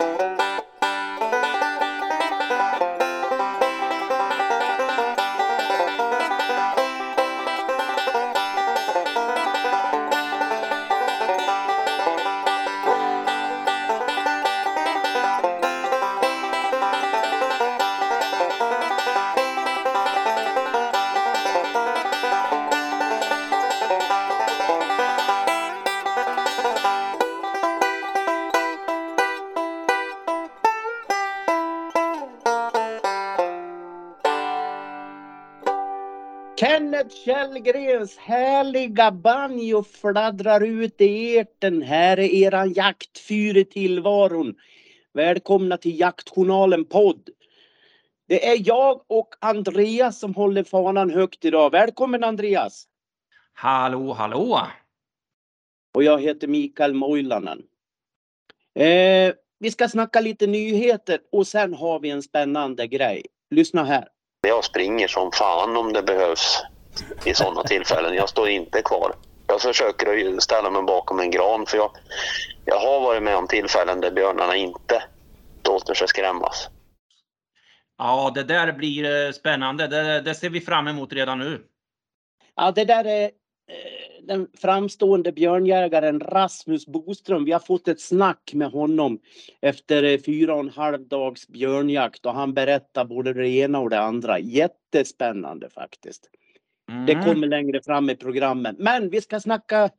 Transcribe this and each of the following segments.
Bye. Källgrens härliga banjo fladdrar ut i etern. Här är eran jaktfyr i tillvaron. Välkomna till Jaktjournalen podd. Det är jag och Andreas som håller fanan högt idag. Välkommen Andreas! Hallå, hallå! Och jag heter Mikael Moilanen. Eh, vi ska snacka lite nyheter och sen har vi en spännande grej. Lyssna här. Jag springer som fan om det behövs i sådana tillfällen. Jag står inte kvar. Jag försöker att ställa mig bakom en gran för jag, jag har varit med om tillfällen där björnarna inte låter sig skrämmas. Ja, det där blir eh, spännande. Det, det ser vi fram emot redan nu. Ja, det där är eh, den framstående björnjägaren Rasmus Boström. Vi har fått ett snack med honom efter eh, fyra och en halv dags björnjakt och han berättar både det ena och det andra. Jättespännande faktiskt. Mm. Det kommer längre fram i programmet. Men vi ska snacka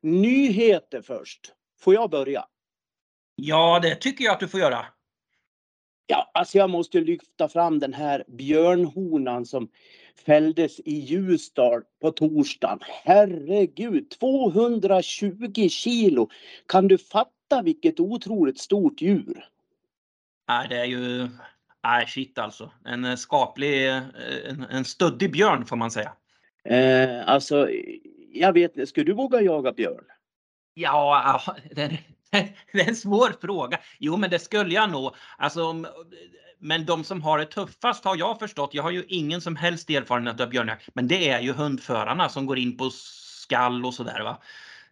nyheter först. Får jag börja? Ja, det tycker jag att du får göra. Ja, alltså jag måste lyfta fram den här björnhonan som fälldes i Ljusdal på torsdagen. Herregud, 220 kilo! Kan du fatta vilket otroligt stort djur? Nej, det är ju... Nej, shit alltså. En eh, skaplig, eh, en, en stöddig björn får man säga. Eh, alltså, jag vet inte, skulle du våga jaga björn? Ja, ja, det är, en svår fråga. Jo, men det skulle jag nog. Alltså, men de som har det tuffast har jag förstått. Jag har ju ingen som helst erfarenhet av björnjakt, men det är ju hundförarna som går in på skall och sådär. Va?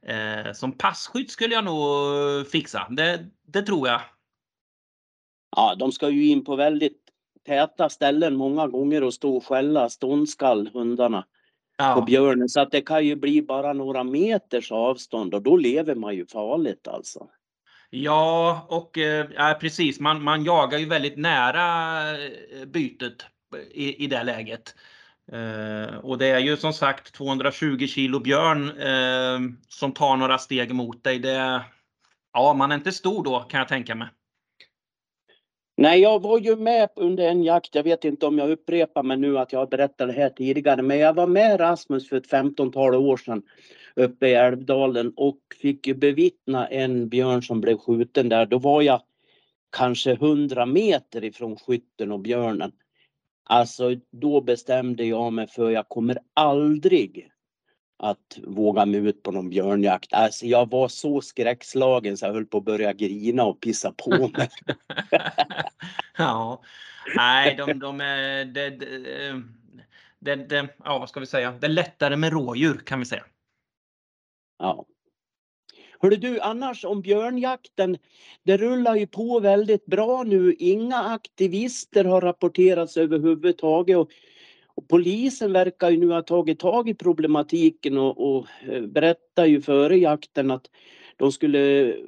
Eh, som passkytt skulle jag nog fixa. Det, det tror jag. Ja, de ska ju in på väldigt täta ställen många gånger och stå och skälla ståndskall, hundarna, på Ja, björnen. Så att det kan ju bli bara några meters avstånd och då lever man ju farligt alltså. ja och ja, precis. Man, man jagar ju väldigt nära eh, bytet i, i det läget. Eh, och det är ju som sagt 220 kilo björn eh, som tar några steg mot dig. Det, ja, man är inte stor då kan jag tänka mig. Nej, jag var ju med under en jakt. Jag vet inte om jag upprepar mig nu att jag har berättat det här tidigare, men jag var med Rasmus för ett 15-tal år sedan uppe i Älvdalen och fick ju bevittna en björn som blev skjuten där. Då var jag kanske 100 meter ifrån skytten och björnen. Alltså, då bestämde jag mig för jag kommer aldrig att våga mig ut på någon björnjakt. Alltså, jag var så skräckslagen så jag höll på att börja grina och pissa på mig. ja, nej, de, de är... Det, det, det, det, ja, vad ska vi säga? Det är lättare med rådjur kan vi säga. Ja. Hörru du, annars om björnjakten. Det rullar ju på väldigt bra nu. Inga aktivister har rapporterats överhuvudtaget. Och, polisen verkar ju nu ha tagit tag i problematiken och, och eh, berättar ju före jakten att de skulle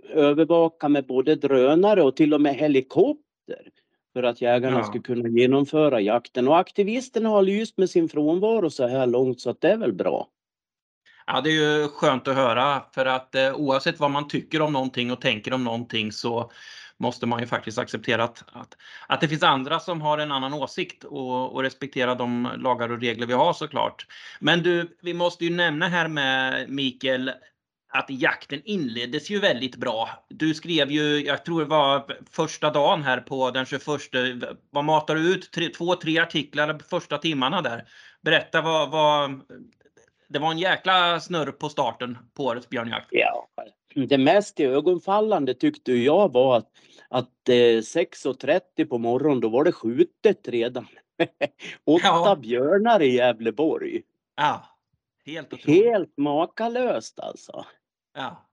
övervaka med både drönare och till och med helikopter för att jägarna Ja. skulle kunna genomföra jakten. Och aktivisterna har lyst med sin frånvaro så här långt så att det är väl bra. Ja, det är ju skönt att höra för att eh, oavsett vad man tycker om någonting och tänker om någonting så måste man ju faktiskt acceptera att, att, att det finns andra som har en annan åsikt och, och respektera de lagar och regler vi har såklart. Men du, vi måste ju nämna här med Mikael att jakten inleddes ju väldigt bra. Du skrev ju, jag tror det var första dagen här på den 21. Vad matar du ut? Tre, två, tre artiklar första timmarna där. Berätta vad, vad det var en jäkla snurr på starten på årets björnjakt. Ja, det mest ögonfallande tyckte jag var att, att eh, 6.30 på morgonen då var det skjutet redan. Åtta Ja. björnar i Gävleborg. Ja, helt otroligt. Helt makalöst alltså. Ja.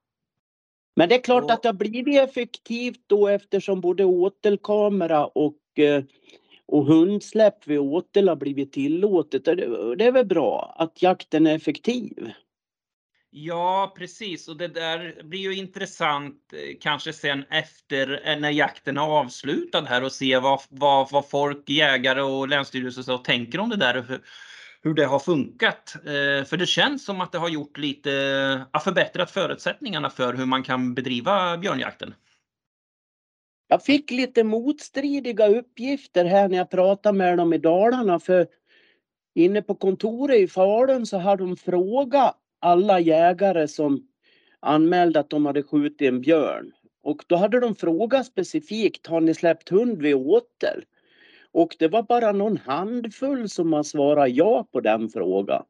Men det är klart Och- att det har blivit effektivt då eftersom både åtelkamera och, eh, och hundsläpp vid åtel har blivit tillåtet. Det är väl bra att jakten är effektiv. Ja, precis. Och det där blir ju intressant eh, kanske sen efter eh, när jakten är avslutad här och se vad, vad, vad folk, jägare och länsstyrelser så tänker om det där och hur, hur det har funkat. Eh, För det känns som att det har gjort lite, ja, förbättrat förutsättningarna för hur man kan bedriva björnjakten. Jag fick lite motstridiga uppgifter här när jag pratade med dem i Dalarna för inne på kontoret i Falun så har de frågat alla jägare som anmälde att de hade skjutit en björn. Och då hade de frågat specifikt, har ni släppt hund vid åtel? Och det var bara någon handfull som har svarat ja på den frågan.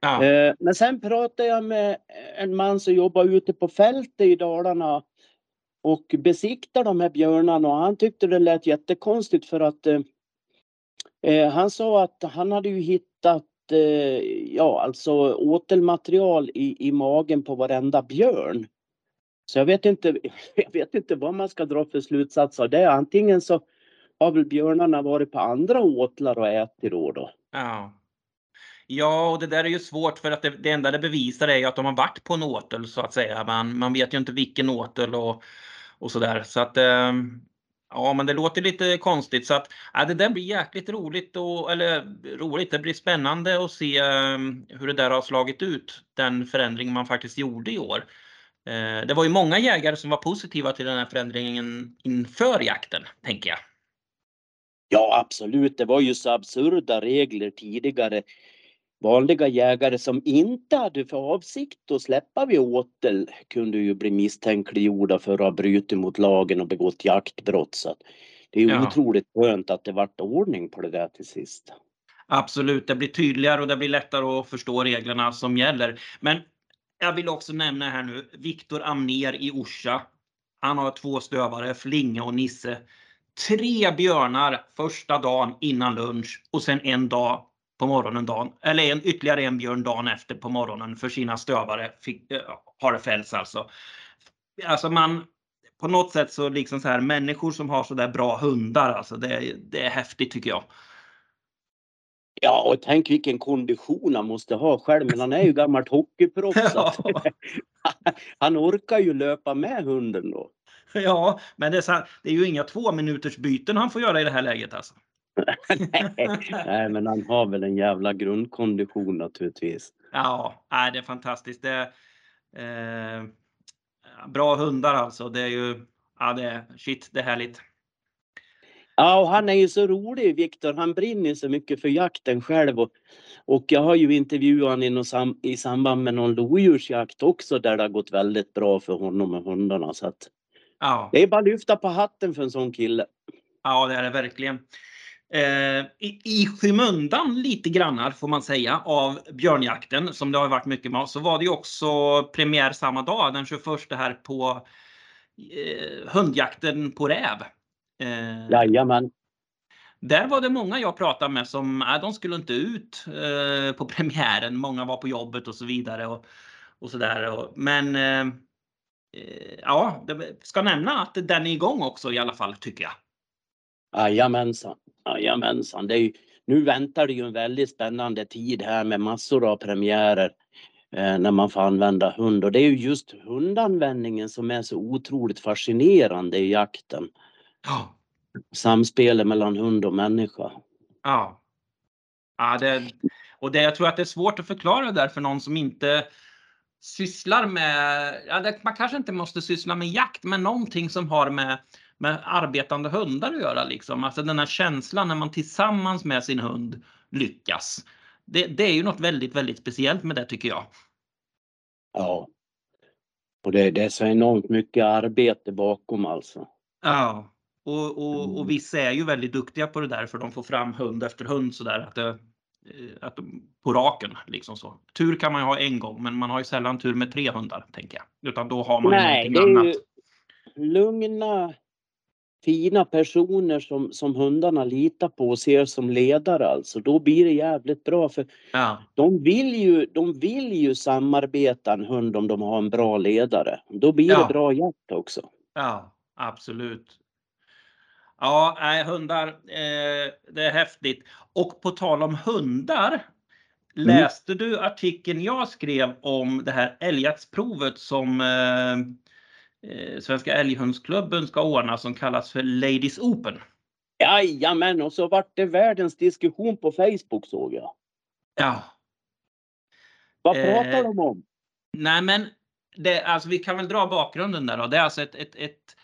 Ja, Eh, Men sen pratade jag med en man som jobbar ute på fältet i Dalarna och besiktar de här björnarna och han tyckte det lät jättekonstigt för att eh, eh, han sa att han hade ju hittat Eh, ja, alltså åtelmaterial i, i magen på varenda björn. Så jag vet inte, jag vet inte vad man ska dra för slutsats av det. Antingen så har väl björnarna varit på andra åtlar och ätit då. då. ja. Ja, och det där är ju svårt för att det, det enda det bevisar är ju att de har varit på en åtel så att säga. Man, man vet ju inte vilken åtel och, och sådär. Så att eh, Ja, men det låter lite konstigt så att ja, det där blir jäkligt roligt och eller roligt. Det blir spännande att se ehm, hur det där har slagit ut. Den förändring man faktiskt gjorde i år. Eh, det var ju många jägare som var positiva till den här förändringen inför jakten, tänker jag. Ja, absolut. Det var ju så absurda regler tidigare. Vanliga jägare som inte hade för avsikt att släppa vid åtel kunde ju bli misstänkliggjorda för att ha brutit mot lagen och begått jaktbrott. Så det är Ja. otroligt skönt att det vart ordning på det där till sist. Absolut, det blir tydligare och det blir lättare att förstå reglerna som gäller. Men jag vill också nämna här nu Viktor Amner i Orsa. Han har två stövare, Flinge och Nisse. Tre björnar första dagen innan lunch och sen en dag på morgonen dagen, eller en, ytterligare en björn dagen efter på morgonen för sina stövare. Fick, äh, har det fälls alltså. Alltså man, på något sätt så liksom så här människor som har så där bra hundar alltså det, är- det är häftigt tycker jag. Ja, och tänk vilken kondition han måste ha själv. Men han är ju gammalt hockeyproffs. att han orkar ju löpa med hunden då. Ja, men det är, så, det är ju inga två minuters byten han får göra i det här läget alltså. Nej, men han har väl en jävla grundkondition naturligtvis. Ja, nej, det är fantastiskt. Det eh, bra hundar alltså. Det är ju, ja det shit, det är härligt. Ja, och han är ju så rolig, Viktor. Han brinner så mycket för jakten själv. Och, och jag har ju intervjuat honom i, någon sam, i samband med någon lodjursjakt också där det har gått väldigt bra för honom med hundarna. Så att Ja, det är bara att lyfta på hatten för en sån kille. ja det är det verkligen. Eh, i, I skymundan lite grannar får man säga av björnjakten som det har varit mycket med så var det ju också premiär samma dag den 21 här på eh, hundjakten på räv. Eh, Jajamän. Där var det många jag pratade med som, äh, de skulle inte ut eh, på premiären. Många var på jobbet och så vidare. Och, och så där. Men eh, eh, ja, det ska nämna att den är igång också i alla fall tycker jag. Jajamensan. Jajamensan. Det är ju, nu väntar det ju en väldigt spännande tid här med massor av premiärer eh, när man får använda hund. Och det är ju just hundanvändningen som är så otroligt fascinerande i jakten. Ja. Samspelet mellan hund och människa. Ja. ja det, och det, jag tror att det är svårt att förklara det där för någon som inte sysslar med, ja, det, man kanske inte måste syssla med jakt, men någonting som har med, med arbetande hundar att göra. Liksom. Alltså den här känslan när man tillsammans med sin hund lyckas. Det, det är ju något väldigt, väldigt speciellt med det tycker jag. Ja. Och det, det är så enormt mycket arbete bakom alltså. Ja. Och, och, och vissa är ju väldigt duktiga på det där för de får fram hund efter hund sådär att det, eh, att på raken liksom så. Tur kan man ju ha en gång men man har ju sällan tur med tre hundar tänker jag. Utan då har man Nej, någonting annat. lugna, fina personer som, som hundarna litar på och ser som ledare alltså, då blir det jävligt bra för Ja. de vill ju, de vill ju samarbeta en hund om de har en bra ledare. Då blir Ja. det bra jakt också. Ja, absolut. Ja, nej, hundar, eh, det är häftigt. Och på tal om hundar. Läste du artikeln jag skrev om det här älgjaktsprovet som eh, Svenska Älghundsklubben ska ordna som kallas för Ladies Open? Jajamän, och så vart det världens diskussion på Facebook såg jag. Ja, Vad Eh, pratar de om? nej men det, alltså vi kan väl dra bakgrunden där då. Det är alltså ett, ett, ett,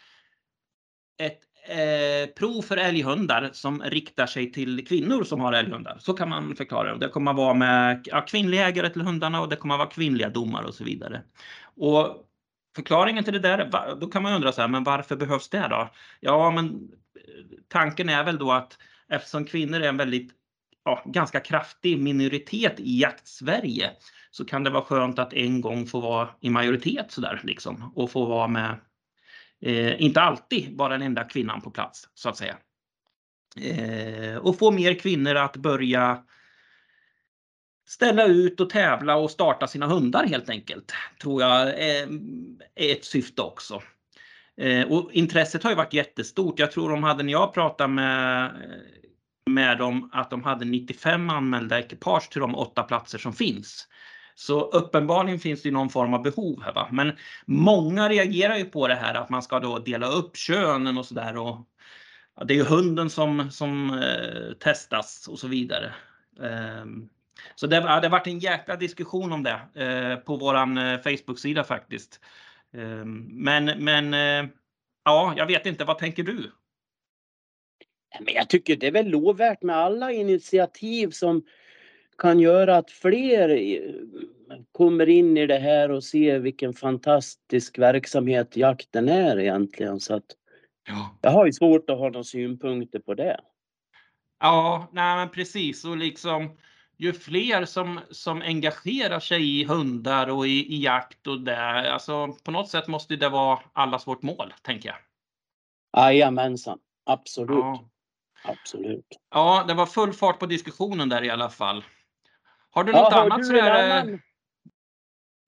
ett eh, prov för älghundar som riktar sig till kvinnor som har älghundar. Så kan man förklara det. Det kommer att vara med ja, kvinnliga ägare till hundarna och det kommer att vara kvinnliga domare och så vidare. Och förklaringen till det där, då kan man undra så här, men varför behövs det då? Ja, men eh, tanken är väl då att eftersom kvinnor är en väldigt ja, ganska kraftig minoritet i jakt-Sverige så kan det vara skönt att en gång få vara i majoritet sådär liksom och få vara med, eh, inte alltid vara den enda kvinnan på plats så att säga. Eh, och få mer kvinnor att börja ställa ut och tävla och starta sina hundar helt enkelt. Tror jag eh, är, ett syfte också. Eh, och intresset har ju varit jättestort. Jag tror de hade när jag pratade med med dem att de hade 95 anmälda ekipage till de åtta platser som finns. Så uppenbarligen finns det någon form av behov här. Va? Men många reagerar ju på det här att man ska då dela upp könen och sådär. Ja, det är ju hunden som, som eh, testas och så vidare. Ehm, så det, det har varit en jäkla diskussion om det eh, på våran eh, Facebook-sida faktiskt. Ehm, men men eh, ja, jag vet inte, vad tänker du? Men jag tycker det är väl lovvärt med alla initiativ som kan göra att fler eh, kommer in i det här och ser vilken fantastisk verksamhet jakten är egentligen. Så att Ja. jag har ju svårt att ha några synpunkter på det. Ja, nej men precis och liksom ju fler som, som engagerar sig i hundar och i, i jakt och det, alltså på något sätt måste det vara allas vårt mål, tänker jag. Jajamensan, absolut. Ja. absolut. ja, det var full fart på diskussionen där i alla fall. Har du Ja, något har annat du sådär? en, annan,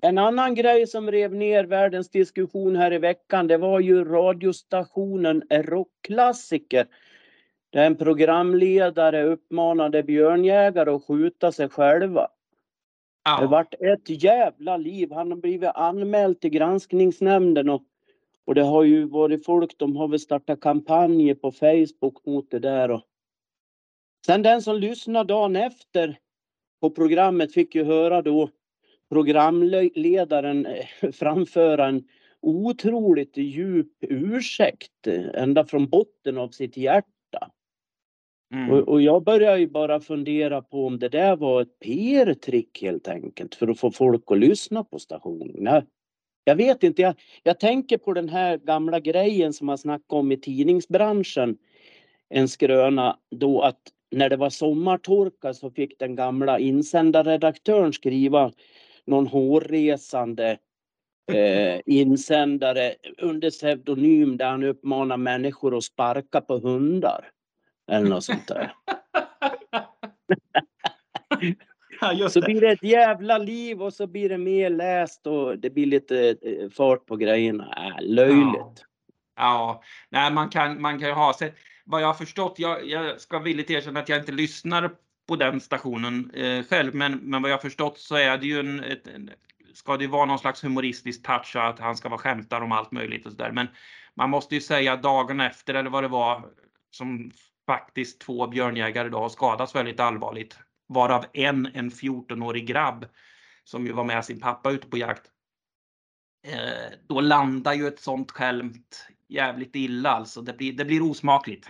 en annan grej som rev ner världens diskussion här i veckan, det var ju radiostationen Rockklassiker. Där en programledare uppmanade björnjägare att skjuta sig själva. Det Ja, vart ett jävla liv. Han har blivit anmäld till granskningsnämnden och, och det har ju varit folk, de har väl startat kampanjer på Facebook mot det där. Och. Sen den som lyssnade dagen efter på programmet fick ju höra då programledaren eh, framföra en otroligt djup ursäkt eh, ända från botten av sitt hjärta. Mm. Och, och jag börjar ju bara fundera på om det där var ett PR-trick helt enkelt för att få folk att lyssna på stationen. Jag vet inte, jag, jag tänker på den här gamla grejen som man snackade om i tidningsbranschen. En skröna då att när det var sommartorka så fick den gamla insändarredaktören skriva någon hårresande eh, insändare under pseudonym där han uppmanar människor att sparka på hundar. Eller något sånt där. ja, Så blir det ett jävla liv och så blir det mer läst och det blir lite eh, fart på grejerna. Äh, löjligt. Ja, nej, man kan, man kan ju ha sig. Vad jag har förstått, jag, jag ska villigt erkänna att jag inte lyssnar på den stationen eh, själv, men, men vad jag har förstått så är det ju en, ett, en, ska det vara någon slags humoristisk touch att han ska vara skämtar om allt möjligt och sådär. Men man måste ju säga dagen efter eller vad det var som faktiskt två björnjägare idag har skadats väldigt allvarligt, varav en en 14-årig grabb som ju var med sin pappa ute på jakt. Eh, då landar ju ett sånt skämt jävligt illa alltså. Det blir, det blir osmakligt.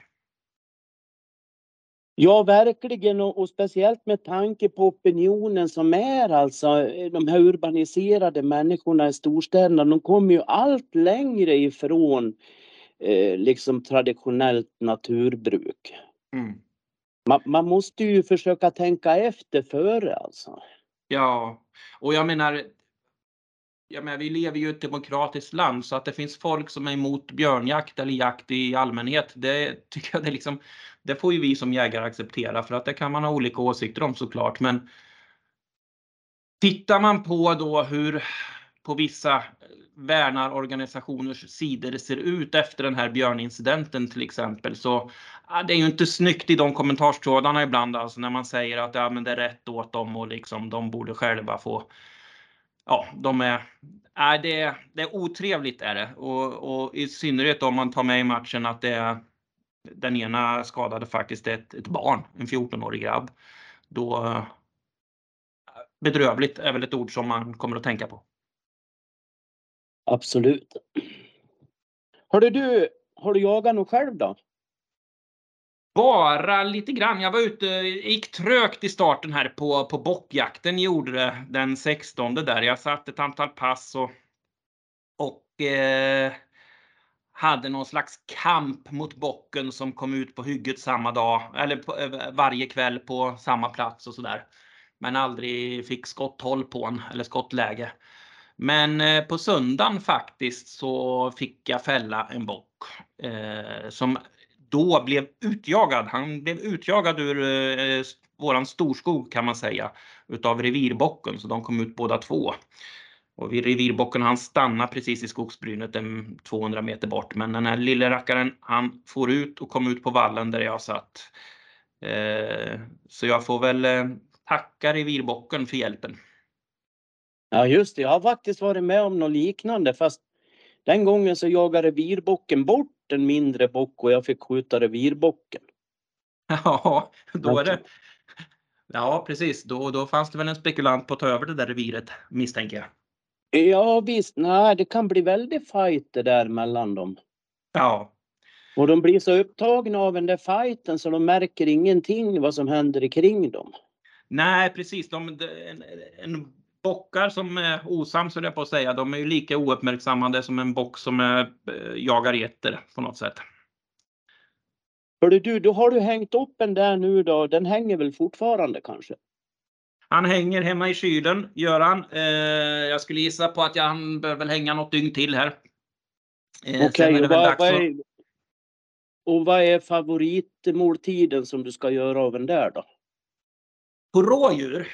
Ja, verkligen och, och speciellt med tanke på opinionen som är alltså eh, de här urbaniserade människorna i storstäderna. De kommer ju allt längre ifrån eh, liksom traditionellt naturbruk. Mm. Man, man måste ju försöka tänka efter före alltså. Ja, och jag menar. ja, men vi lever ju i ett demokratiskt land så att det finns folk som är emot björnjakt eller jakt i allmänhet. Det tycker jag det liksom, det får ju vi som jägare acceptera för att det kan man ha olika åsikter om såklart. Men tittar man på då hur på vissa värnarorganisationers sidor ser ut efter den här björnincidenten till exempel så det är ju inte snyggt i de kommentarstrådarna ibland alltså när man säger att ja, men det är rätt åt dem och liksom de borde själva få ja, de är, Nej, det, det är otrevligt är det och, och i synnerhet om man tar med i matchen att det är den ena skadade faktiskt ett, ett barn, en 14-årig grabb. Då bedrövligt är väl ett ord som man kommer att tänka på. Absolut. Hörde du, har du jagat något själv då? Bara lite grann. Jag var ute, gick trögt i starten här på, på bockjakten, gjorde det den 16 där. Jag satt ett antal pass och, och eh, hade någon slags kamp mot bocken som kom ut på hygget samma dag, eller på, eh, varje kväll på samma plats och sådär. Men aldrig fick skotthåll på en, eller skottläge. Men eh, på söndagen faktiskt så fick jag fälla en bock eh, som då blev utjagad. Han blev utjagad ur eh, våran storskog kan man säga utav revirbocken så de kom ut båda två. Och vid revirbocken han stannade precis i skogsbrynet en 200 meter bort. Men den här lille rackaren han får ut och kom ut på vallen där jag satt. Eh, så jag får väl eh, tacka revirbocken för hjälpen. Ja just det, jag har faktiskt varit med om något liknande fast den gången så jagade revirbocken bort en mindre bock och jag fick skjuta revirbocken. Ja, då är det. Ja, precis. Då, då fanns det väl en spekulant på att ta över det där reviret misstänker jag. Ja visst, nej det kan bli väldigt fight det där mellan dem. Ja. Och de blir så upptagna av den där fighten så de märker ingenting vad som händer kring dem. Nej, precis. De, en, en bockar som är osams, jag på att säga, de är ju lika ouppmärksammade som en bock som är, eh, jagar getter på något sätt. Hörru du, då har du hängt upp en där nu då. Den hänger väl fortfarande kanske? Han hänger hemma i kylen, gör han. Eh, jag skulle gissa på att han bör väl hänga något dygn till här. Eh, Okej, okay, och, vad, vad är, och vad är favoritmåltiden som du ska göra av den där då? På rådjur?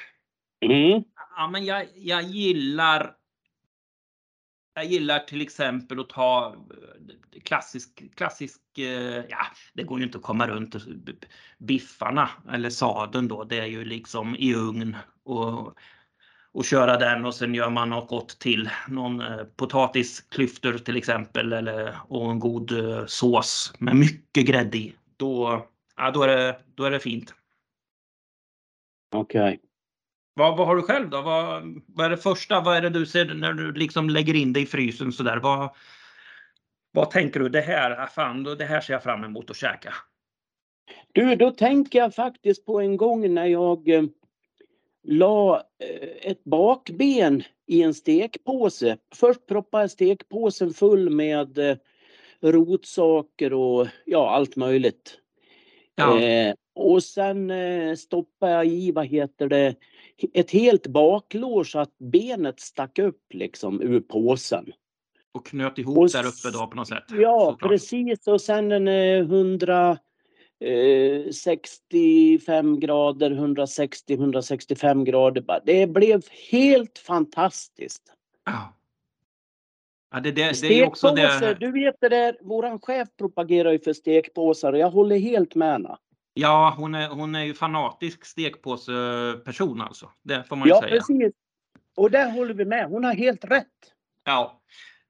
Mm. Ja, men jag, jag gillar jag gillar till exempel att ta eh, klassisk, klassisk, eh, ja det går ju inte att komma runt biffarna eller sadeln då. Det är ju liksom i ugn och, och köra den och sen gör man något gott till. Någon eh, potatisklyftor till exempel eller, och en god sås med mycket grädde i. Då, ja, då, är, det, då är det fint. Okej. Okay. Vad, vad har du själv då? Vad, vad är det första? Vad är det du ser när du liksom lägger in det i frysen så där? Vad, vad tänker du? Det här, fan, det här ser jag fram emot att käka. Du, då tänker jag faktiskt på en gång när jag eh, la eh, ett bakben i en stekpåse. Först proppade jag stekpåsen full med eh, rotsaker och ja, allt möjligt. Ja. Eh, och sen eh, stoppade jag i, vad heter det, ett helt baklår så att benet stack upp liksom ur påsen. Och knöt ihop och, där uppe då på något sätt? Ja, Såklart. precis. Och sen en 165 eh, grader, 160-165 grader. Det blev helt fantastiskt. Ja. Ja, det, det, det är också det... Du vet det där, våran chef propagerar ju för stekpåsar och jag håller helt med henne. Ja, hon är, hon är ju fanatisk stekpåseperson alltså. Det får man ju ja, säga. Precis. Och där håller vi med. Hon har helt rätt. Ja,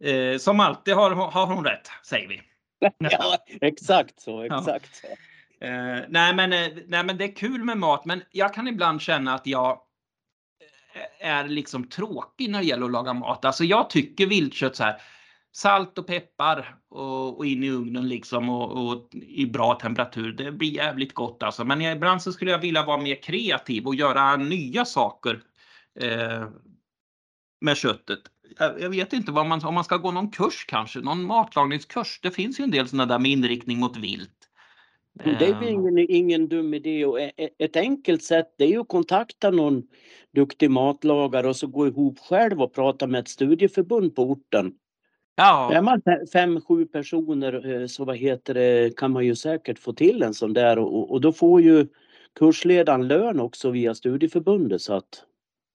eh, som alltid har, har hon rätt, säger vi. ja, exakt så, exakt ja. så. Eh, nej, men, eh, nej, men det är kul med mat, men jag kan ibland känna att jag eh, är liksom tråkig när det gäller att laga mat. Alltså jag tycker viltkött så här salt och peppar och, och, in i ugnen liksom och, och, i bra temperatur. Det blir jävligt gott alltså. Men ibland så skulle jag vilja vara mer kreativ och göra nya saker eh, med köttet. Jag, jag, vet inte vad man, om man ska gå någon kurs kanske, någon matlagningskurs. Det finns ju en del sådana där med inriktning mot vilt. Det är Ehm, ingen, ingen dum idé och e- e- ett enkelt sätt det är ju att kontakta någon duktig matlagare och så gå ihop själv och prata med ett studieförbund på orten. Är Ja, man fe- fem, sju personer eh, så vad heter det, kan man ju säkert få till en sån där och, och då får ju kursledaren lön också via studieförbundet så att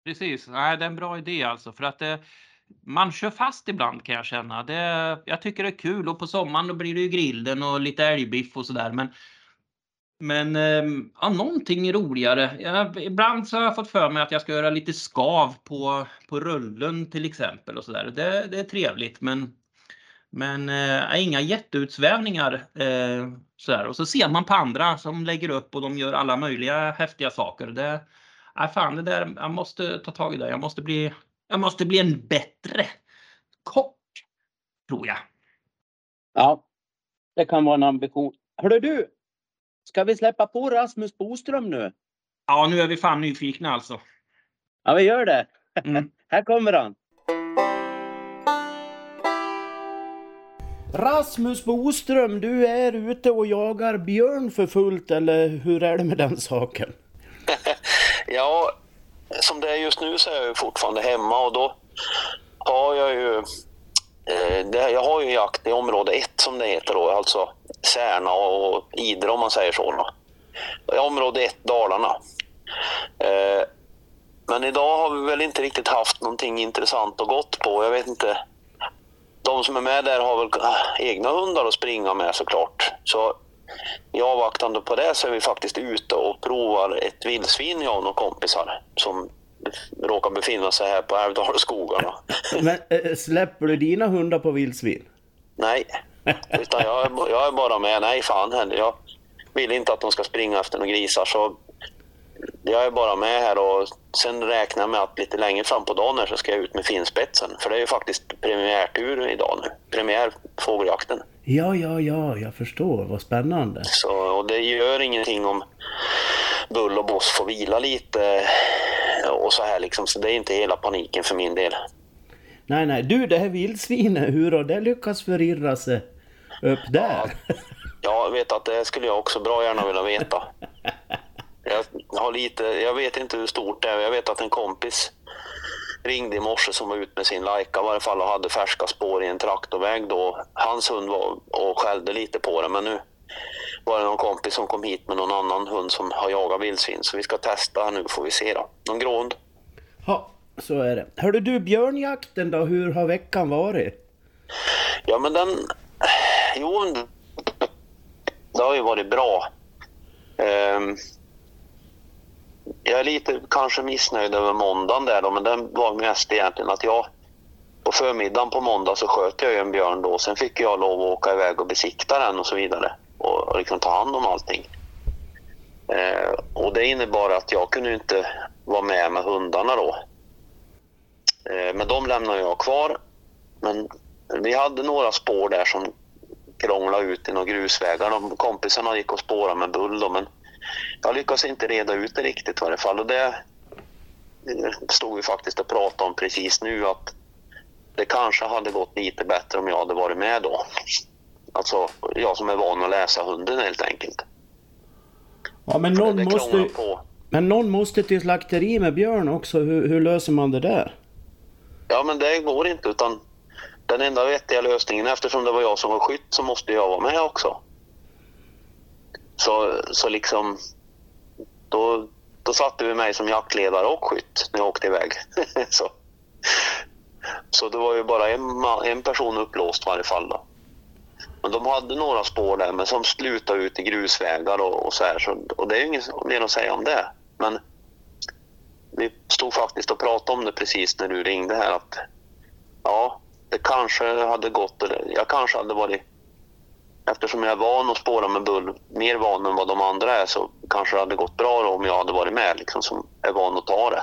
precis. Nej, det är en bra idé alltså för att det, man kör fast ibland kan jag känna. Det, jag tycker det är kul och på sommaren då blir det ju grillen och lite älgbiff och sådär. Men, men ehm, ja, någonting roligare. Jag, ibland så har jag fått för mig att jag ska göra lite skav på, på rullen till exempel och sådär. Det, det är trevligt men men eh, inga jätteutsvävningar. Eh, sådär. Och så ser man på andra som lägger upp och de gör alla möjliga häftiga saker. Det, äh, fan, det där, jag måste ta tag i det. Jag måste bli, jag måste bli en bättre kock, tror jag. ja, det kan vara en ambition. Hörru du, ska vi släppa på Rasmus Boström nu? Ja, nu är vi fan nyfikna alltså. Ja, vi gör det. Mm. Här kommer han. Rasmus Boström, du är ute och jagar björn för fullt eller hur är det med den saken? Ja, som det är just nu så är jag ju fortfarande hemma och då har jag ju eh, det, jag har ju jakt i område 1 som det heter då, alltså Särna och Idre om man säger så. Då. Område 1 Dalarna. Eh, men idag har vi väl inte riktigt haft någonting intressant och gott på. Jag vet inte. De som är med där har väl äh, egna hundar att springa med såklart. Så i avvaktande på det så är vi faktiskt ute och provar ett vildsvin jag och några kompisar som råkar befinna sig här på Älvdalsskogarna. Men äh, släpper du dina hundar på vildsvin? Nej, utan jag, är- jag är bara med. Nej, fan heller. Jag vill inte att de ska springa efter några grisar så jag är bara med här och sen räknar jag med att lite längre fram på dagen här så ska jag ut med finspetsen. För det är ju faktiskt premiärtur idag nu. Premiär fågeljakten. Ja, ja, ja, jag förstår. Vad spännande. Så, och det gör ingenting om Bull och Boss får vila lite och så här liksom. Så det är inte hela paniken för min del. Nej, nej, du det här vildsvinet, hur har det lyckats förirra sig upp där? Jag vet att det skulle jag också bra gärna vilja veta. Jag, har lite, jag vet inte hur stort det är. Jag vet att en kompis ringde i morse som var ute med sin Laika i varje fall och hade färska spår i en traktorväg då. Hans hund var och skällde lite på det men nu var det någon kompis som kom hit med någon annan hund som har jagat vildsvin så vi ska testa nu får vi se då. Någon gråhund. Ja, så är det. Hörde du björnjakten då, hur har veckan varit? Ja men den... Jo, det har ju varit bra. Um, jag är lite kanske missnöjd över måndagen där då, men den var mest egentligen att jag på förmiddagen på måndag så sköt jag ju en björn då. Sen fick jag lov att åka iväg och besikta den och så vidare och, och liksom ta hand om allting. Eh, och det innebar att jag kunde inte vara med med hundarna då. Eh, men de lämnade jag kvar. Men vi hade några spår där som krånglade ut i några grusvägar. De kompisarna gick och spårade med bull då, men jag lyckades inte reda ut det riktigt i varje fall. Och det eh, stod vi faktiskt och pratade om precis nu att det kanske hade gått lite bättre om jag hade varit med då. Alltså jag som är van att läsa hunden helt enkelt. Ja, men För någon måste, på. men någon måste till slakteri med björn också. Hur, hur löser man det där? Ja, men det går inte utan den enda vettiga lösningen eftersom det var jag som var skytt så måste jag vara med också. Så, så liksom då, då satte vi mig som jaktledare och skytt när jag åkte iväg. så, så det var ju bara en, en person upplåst i varje fall då. Men de hade några spår där men som slutade ut i grusvägar och, och så här. Så, och det är ju inget mer att säga om det. Men vi stod faktiskt och pratade om det precis när du ringde här att ja, det kanske hade gått, eller jag kanske hade varit Eftersom jag är van att spåra med bull, mer van än vad de andra är, så kanske det hade gått bra om jag hade varit med liksom, som är van att ta det.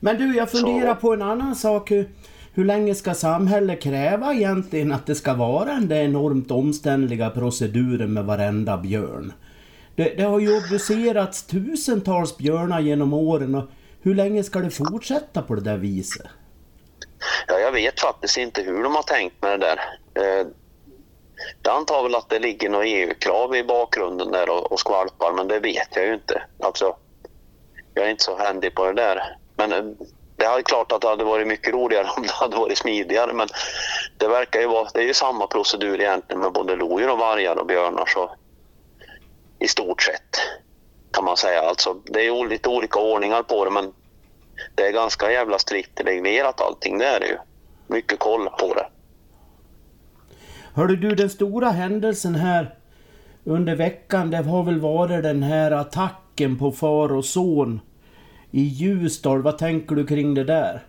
Men du, jag funderar Så- på en annan sak. Hur, hur länge ska samhället kräva egentligen att det ska vara den där enormt omständliga proceduren med varenda björn? Det, det har ju obducerats tusentals björnar genom åren och hur länge ska det fortsätta på det där viset? Ja, jag vet faktiskt inte hur de har tänkt med det där. Eh, jag antar väl att det ligger något EU-krav i bakgrunden där och, och skvalpar, men det vet jag ju inte. Alltså, jag är inte så händig på det där. Men eh, det är klart att det hade varit mycket roligare om det hade varit smidigare, men det verkar ju vara, det är ju samma procedur egentligen med både lodjur och vargar och björnar så i stort sett kan man säga. Alltså, det är lite olika ordningar på det, men det är ganska jävla strikt reglerat allting, det är det ju. Mycket koll på det. Hörde du, den stora händelsen här under veckan, det har väl varit den här attacken på far och son i Ljusdal. Vad tänker du kring det där?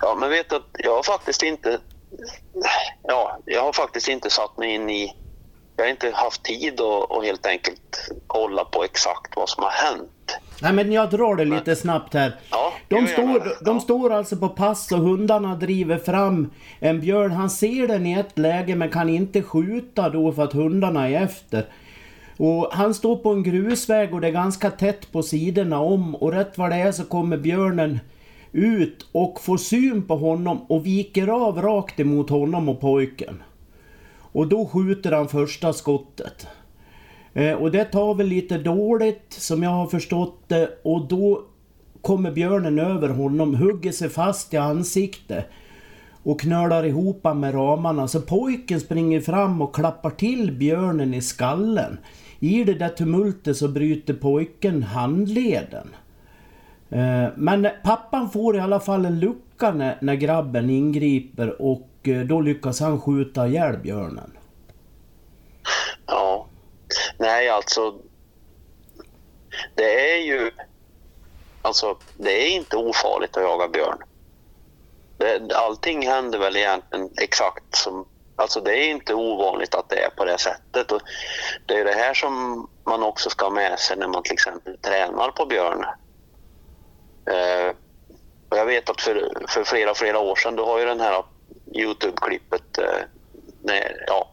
Ja, men vet du, jag har faktiskt inte... Ja, jag har faktiskt inte satt mig in i... Jag har inte haft tid att och helt enkelt kolla på exakt vad som har hänt. Nej men jag drar det lite snabbt här. Ja, de, står, de står alltså på pass och hundarna driver fram en björn. Han ser den i ett läge men kan inte skjuta då för att hundarna är efter. Och han står på en grusväg och det är ganska tätt på sidorna om och rätt vad det är så kommer björnen ut och får syn på honom och viker av rakt emot honom och pojken. Och då skjuter han första skottet. Eh, och det tar väl lite dåligt som jag har förstått det och då kommer björnen över honom, hugger sig fast i ansiktet och knölar ihop med ramarna. Så pojken springer fram och klappar till björnen i skallen. I det där tumultet så bryter pojken handleden. Eh, men pappan får i alla fall en lucka när, när grabben ingriper och eh, då lyckas han skjuta ihjäl björnen. Ja. Nej, alltså. Det är ju... Alltså, det är inte ofarligt att jaga björn. Det, allting händer väl egentligen exakt som Alltså det är inte ovanligt att det är på det sättet. Och det är det här som man också ska ha med sig när man till exempel tränar på björn. Eh, och jag vet att för, för flera, flera år sedan, Du har ju den här Youtube-klippet, eh, ja,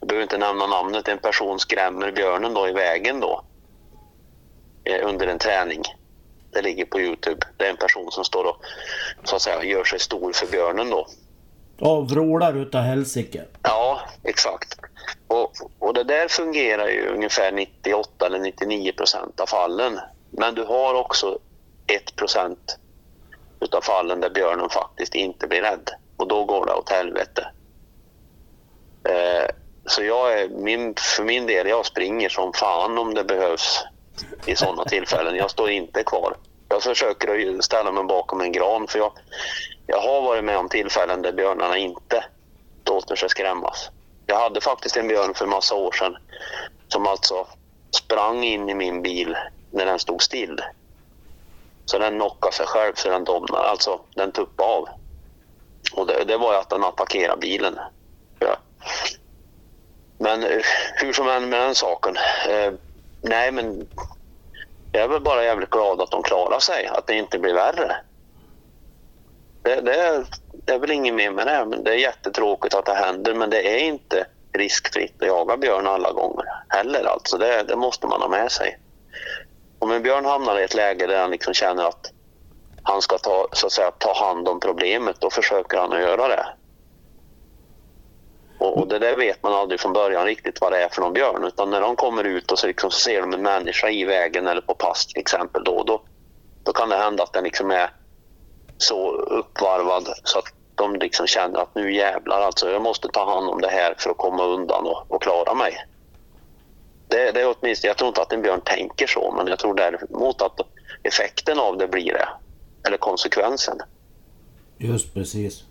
jag behöver inte nämna namnet, en person skrämmer björnen då i vägen då eh, under en träning. Det ligger på Youtube. Det är en person som står och så att säga gör sig stor för björnen då. Ja, vrålar utav helsike. Ja, exakt. Och, och det där fungerar ju ungefär 98 eller 99 procent av fallen. Men du har också 1 procent utav fallen där björnen faktiskt inte blir rädd. Och då går det åt helvete. Eh, så jag är, min, för min del, jag springer som fan om det behövs i sådana tillfällen. Jag står inte kvar. Jag försöker ställa mig bakom en gran för jag, jag har varit med om tillfällen där björnarna inte låter sig skrämmas. Jag hade faktiskt en björn för massa år sedan som alltså sprang in i min bil när den stod still. Så den knockade sig själv så den domnade, alltså den tuppade av. Och det, det var ju att den attackerade bilen. Ja. Men eh, hur som än med den saken. Eh, nej men jag är väl bara jävligt glad att de klarar sig, att det inte blir värre. Det, det, är, det är väl inget mer med det. Men det är jättetråkigt att det händer, men det är inte riskfritt att jaga björn alla gånger heller. Alltså det, det måste man ha med sig. Om en björn hamnar i ett läge där han liksom känner att han ska ta, så att säga, ta hand om problemet, då försöker han att göra det. Och, och, det där vet man aldrig från början riktigt vad det är för någon björn. Utan när de kommer ut och så, liksom, så ser de en människa i vägen eller på pass till exempel, då, då, då kan det hända att den liksom är så uppvarvad så att de liksom känner att nu jävlar alltså, jag måste ta hand om det här för att komma undan och, och klara mig. Det, det är åtminstone, jag tror inte att en björn tänker så, men jag tror däremot att effekten av det blir det. Eller konsekvensen. Just precis.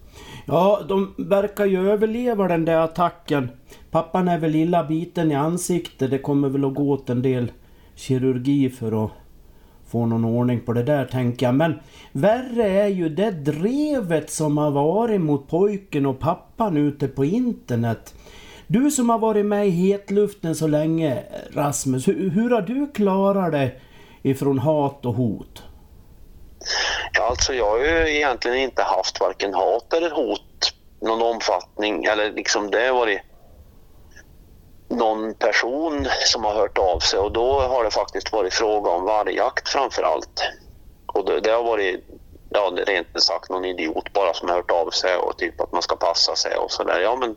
Ja, de verkar ju överleva den där attacken. Pappan är väl illa biten i ansiktet. Det kommer väl att gå åt en del kirurgi för att få någon ordning på det där tänker jag. Men värre är ju det drevet som har varit mot pojken och pappan ute på internet. Du som har varit med i hetluften så länge Rasmus, hur, hur har du klarat det ifrån hat och hot? Ja, alltså jag har ju egentligen inte haft varken hat eller hot någon omfattning. Eller liksom det har varit någon person som har hört av sig och då har det faktiskt varit fråga om vargjakt framför allt. Och det, det har varit, ja rent sagt någon idiot bara som har hört av sig och typ att man ska passa sig och sådär. Ja men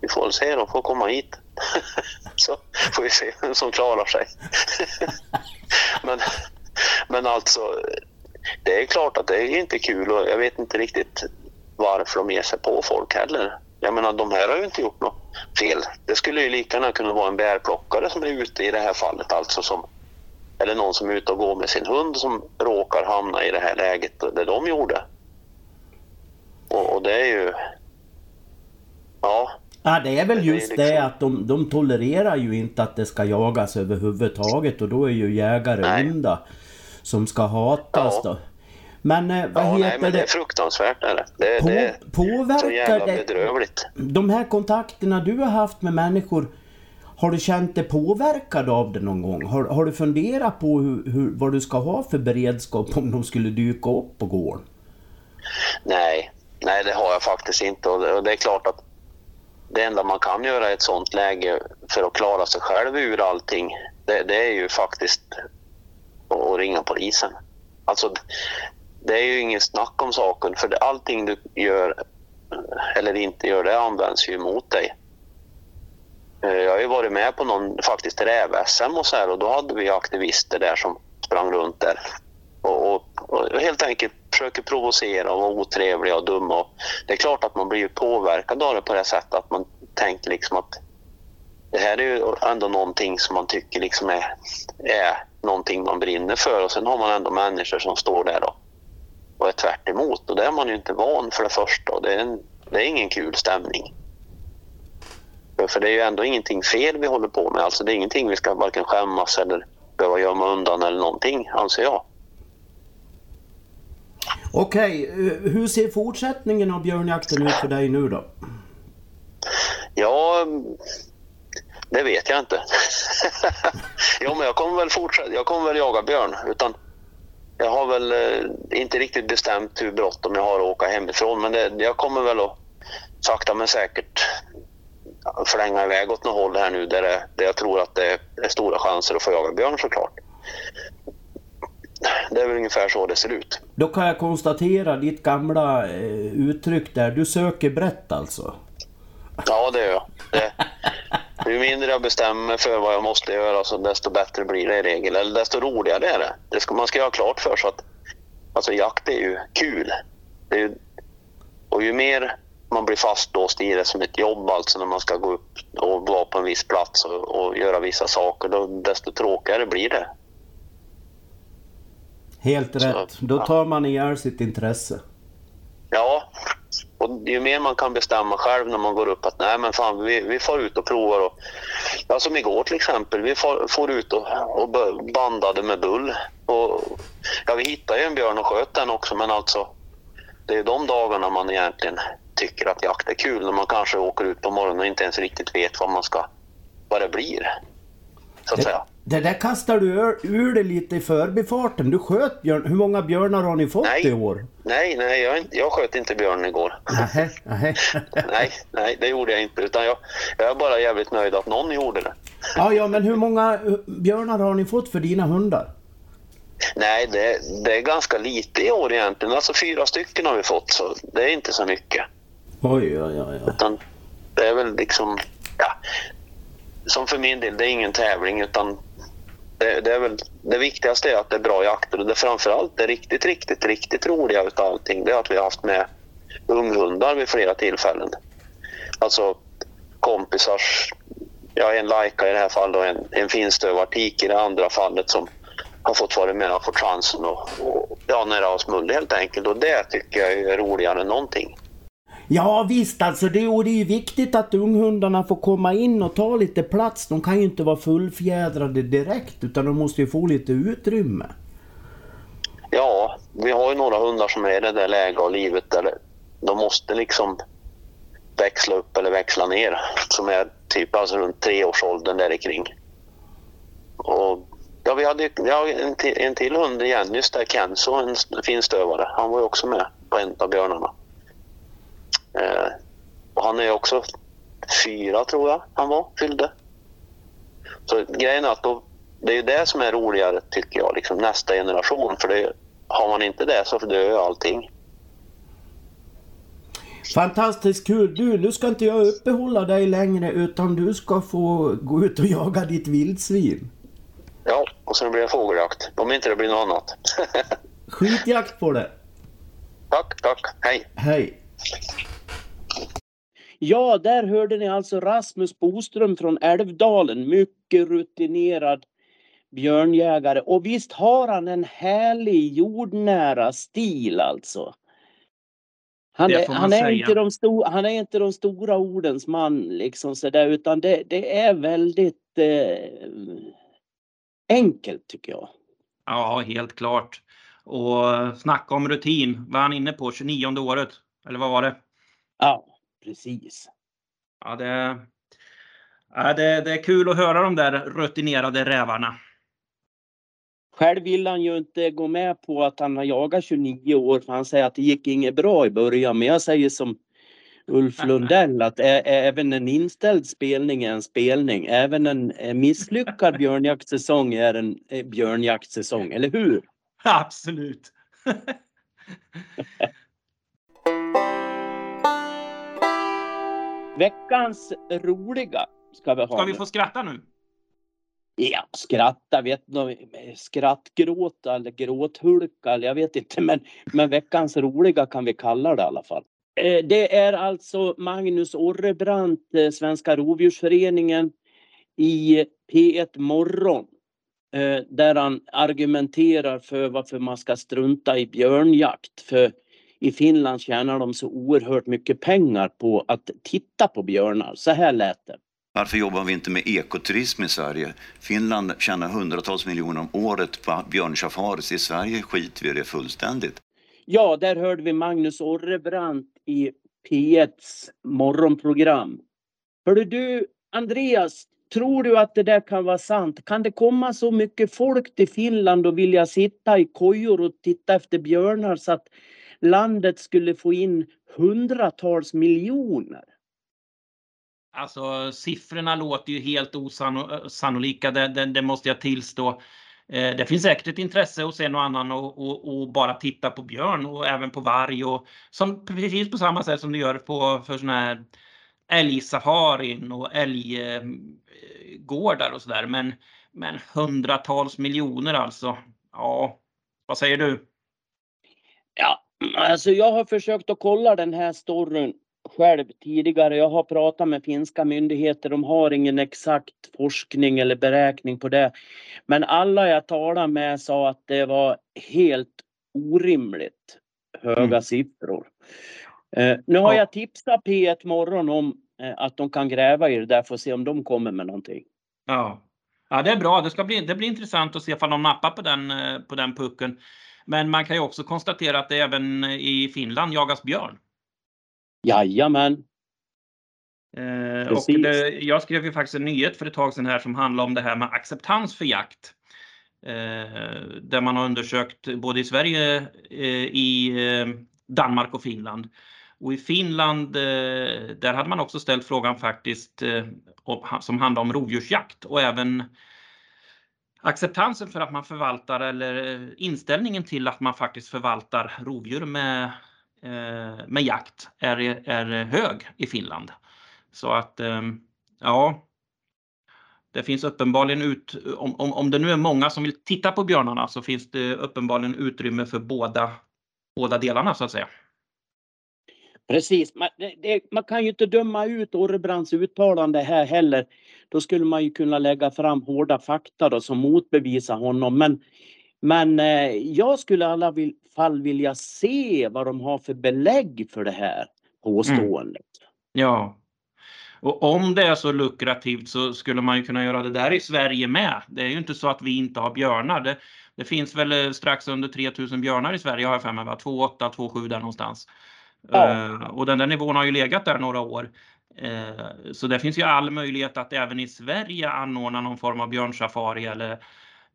vi får väl se, de får komma hit. så får vi se vem som klarar sig. men, men alltså, det är klart att det är inte kul och jag vet inte riktigt varför de ger sig på folk heller. Jag menar, de här har ju inte gjort något fel. Det skulle ju lika gärna kunna vara en bärplockare som är ute i det här fallet, alltså som, eller någon som är ute och går med sin hund som råkar hamna i det här läget det de gjorde. Och, och det är ju... Ja. Ja, det är väl just det, liksom... det att de, de tolererar ju inte att det ska jagas överhuvudtaget och då är ju jägare onda som ska hatas ja. då. Men eh, vad ja, heter nej, men det? är fruktansvärt är det. Det, På, det påverkar så jävla bedrövligt. De här kontakterna du har haft med människor, har du känt dig påverkad av det någon gång? Har, har du funderat på hur, hur, vad du ska ha för beredskap om de skulle dyka upp på gården? Nej, nej det har jag faktiskt inte och det, och det är klart att det enda man kan göra i ett sånt läge för att klara sig själv ur allting, det, det är ju faktiskt och ringa polisen. Alltså, det är ju ingen snack om saken för allting du gör eh, eller inte gör det används ju emot dig. Eh, jag har ju varit med på någon faktiskt räv-SM och så här och då hade vi aktivister där som sprang runt där och, och, och helt enkelt försöker provocera och vara otrevliga och dumma. Och det är klart att man blir påverkad av det på det sättet att man tänker liksom att det här är ju ändå någonting som man tycker liksom är, är någonting man brinner för och sen har man ändå människor som står där då och är tvärt emot. och det är man ju inte van för det första det är, en, det är ingen kul stämning. För det är ju ändå ingenting fel vi håller på med, alltså det är ingenting vi ska varken skämmas eller behöva gömma undan eller någonting, anser jag. Okej, okay. hur ser fortsättningen av björnjakten ut för dig nu då? Ja, det vet jag inte. jo, men jag kommer väl fortsätta. Jag kommer väl jaga björn. Utan jag har väl eh, inte riktigt bestämt hur bråttom jag har att åka hemifrån. Men det, jag kommer väl att sakta men säkert förlänga iväg åt något håll här nu där, det, där jag tror att det är stora chanser att få jaga björn såklart. Det är väl ungefär så det ser ut. Då kan jag konstatera ditt gamla eh, uttryck där. Du söker brett alltså? Ja, det gör jag. Det, ju mindre jag bestämmer för vad jag måste göra, så desto bättre blir det i regel. Eller desto roligare är det. det ska, man ska ha klart för sig att alltså, jakt är ju kul. Är ju, och ju mer man blir fastlåst i det som ett jobb, alltså när man ska gå upp och vara på en viss plats och, och göra vissa saker, då, desto tråkigare blir det. Helt rätt. Då tar man ihjäl sitt intresse. Ja, och ju mer man kan bestämma själv när man går upp att nej men fan vi, vi får ut och provar. Och, ja, som igår till exempel, vi får, får ut och, och bandade med bull. Och, ja, vi hittade ju en björn och sköt den också men alltså det är de dagarna man egentligen tycker att jakt är kul när man kanske åker ut på morgonen och inte ens riktigt vet vad man ska, vad det blir. Så att det, säga. Det där kastar du ur, ur dig lite i förbifarten. Du sköt björn. Hur många björnar har ni fått nej, i år? Nej, nej, jag, jag sköt inte björn igår. Nej, nej. nej, nej, det gjorde jag inte. Utan jag, jag är bara jävligt nöjd att någon gjorde det. ja, ja, men hur många björnar har ni fått för dina hundar? Nej, det, det är ganska lite i år egentligen. Alltså fyra stycken har vi fått, så det är inte så mycket. Oj, oj, oj. oj. Utan det är väl liksom, ja, som för min del, det är ingen tävling utan det, det, är väl, det viktigaste är att det är bra jakter och det framförallt det riktigt, riktigt, riktigt roliga utav allting det är att vi har haft med unghundar vid flera tillfällen. Alltså kompisars, ja en lajka i det här fallet och en, en finstövartik i det andra fallet som har fått vara med och fått chansen och, och ja, nära oss mulle helt enkelt och det tycker jag är roligare än någonting. Ja visst alltså, det, och det är ju viktigt att unghundarna får komma in och ta lite plats. De kan ju inte vara fullfjädrade direkt utan de måste ju få lite utrymme. Ja, vi har ju några hundar som är i det där läget av livet där de måste liksom växla upp eller växla ner. Som är typ alltså runt treårsåldern där kring. Och ja, vi hade ja, en, till, en till hund igen, just där Kenzo, en finstövare. Han var ju också med på en av björnarna. Eh, och han är också fyra tror jag han var, fyllde. Så grejen är att då, det är ju det som är roligare tycker jag, liksom nästa generation. För det, har man inte det så dör ju allting. Fantastiskt kul! Du, nu ska inte jag uppehålla dig längre utan du ska få gå ut och jaga ditt vildsvin. Ja, och sen blir det fågeljakt. Om inte det blir något annat. Skitjakt på det! tack, tack. Hej! Hej! Ja, där hörde ni alltså Rasmus Boström från Älvdalen. Mycket rutinerad björnjägare. Och visst har han en härlig jordnära stil alltså. Han är, han, är inte de sto, han är inte de stora ordens man liksom sådär utan det, det är väldigt eh, enkelt tycker jag. Ja, helt klart. Och snacka om rutin. Var han inne på 29 året? Eller vad var det? Ja, precis. Ja, det, ja, det, det är kul att höra de där rutinerade rävarna. Själv vill han ju inte gå med på att han har jagat 29 år för han säger att det gick inget bra i början. Men jag säger som Ulf Lundell att även en inställd spelning är en spelning. Även en misslyckad björnjaktsäsong är en björnjaktsäsong, eller hur? Absolut. Veckans roliga ska vi ha. Ska vi nu. få skratta nu? Ja, skratta, vet du, skrattgråta eller gråthulka eller jag vet inte men, men veckans roliga kan vi kalla det i alla fall. Eh, Det är alltså Magnus Orrebrandt, eh, Svenska Rovdjursföreningen i P1 Morgon. eh, Där han argumenterar för varför man ska strunta i björnjakt. För i Finland tjänar de så oerhört mycket pengar på att titta på björnar. Så här lät det. Varför jobbar vi inte med ekoturism i Sverige? Finland tjänar hundratals miljoner om året på björnsafaris. I Sverige skiter vi det fullständigt. Ja, där hörde vi Magnus Orrebrandt i P1s morgonprogram. Hörde du, Andreas, tror du att det där kan vara sant? Kan det komma så mycket folk till Finland och vilja sitta i kojor och titta efter björnar så att landet skulle få in hundratals miljoner? Alltså siffrorna låter ju helt osannolika, det, det, det måste jag tillstå. Eh, Det finns säkert ett intresse hos en och annan och, och, och bara titta på björn och även på varg och som precis på samma sätt som du gör på för såna här älgsafarin och älggårdar och sådär. Men, men hundratals miljoner alltså. Ja, vad säger du? Ja, alltså jag har försökt att kolla den här storyn själv tidigare. Jag har pratat med finska myndigheter. De har ingen exakt forskning eller beräkning på det. Men alla jag talade med sa att det var helt orimligt höga Mm. siffror. Eh, nu har Ja. jag tipsat P1 Morgon om eh, att de kan gräva i det där för att se om de kommer med någonting. Ja. ja, det är bra. Det, ska bli, det blir intressant att se om de nappar på den, eh, på den pucken. Men man kan ju också konstatera att det även i Finland jagas björn. Jajamän. Eh, det, jag skrev ju faktiskt en nyhet för ett tag sedan här som handlar om det här med acceptans för jakt. Eh, där man har undersökt både i Sverige, eh, i eh, Danmark och Finland. Och i Finland, eh, där hade man också ställt frågan faktiskt eh, om- som handlar om rovdjursjakt och även acceptansen för att man förvaltar eller eh, inställningen till att man faktiskt förvaltar rovdjur med, eh, med jakt är, är hög i Finland. Så att ehm, ja, det finns uppenbarligen ut, om, om, om det nu är många som vill titta på björnarna så finns det uppenbarligen utrymme för båda, båda delarna så att säga. Precis, man, det, det, man kan ju inte döma ut Orrebrands uttalande här heller. Då skulle man ju kunna lägga fram hårda fakta då, som motbevisar honom. Men, men eh, jag skulle i alla fall vilja se vad de har för belägg för det här påståendet. Ja. Och om det är så lukrativt så skulle man ju kunna göra det där i Sverige med. Det är ju inte så att vi inte har björnar. Det, det finns väl eh, strax under 3000 björnar i Sverige har jag för mig, va? 28, 27 där någonstans. Ja. Eh, och den där nivån har ju legat där några år. Eh, så det finns ju all möjlighet att även i Sverige anordna någon form av björnsafari eller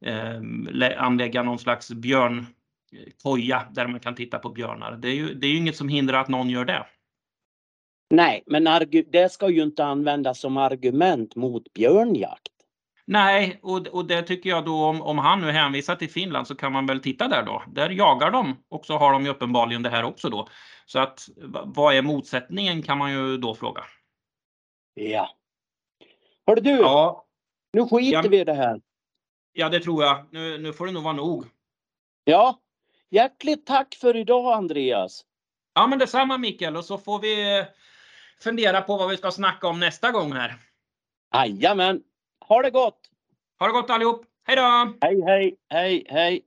eh, lä- anlägga någon slags björnkoja där man kan titta på björnar. Det är ju, det är ju inget som hindrar att någon gör det. Nej, men det ska ju inte användas som argument mot björnjakt. Nej, och, och det tycker jag då om, om han nu hänvisar till Finland så kan man väl titta där då. Där jagar de och så har de ju uppenbarligen det här också då. Så att vad är motsättningen kan man ju då fråga. Ja. Hörru du, Ja, nu skiter Ja. vi i det här. ja det tror jag. Nu, nu får det nog vara nog. Ja, hjärtligt tack för idag Andreas. Ja, men detsamma Mikael och så får vi fundera på vad vi ska snacka om nästa gång här. Jajamän, ha det gott! Ha det gott allihop. Hej då! Hej, hej, hej, hej!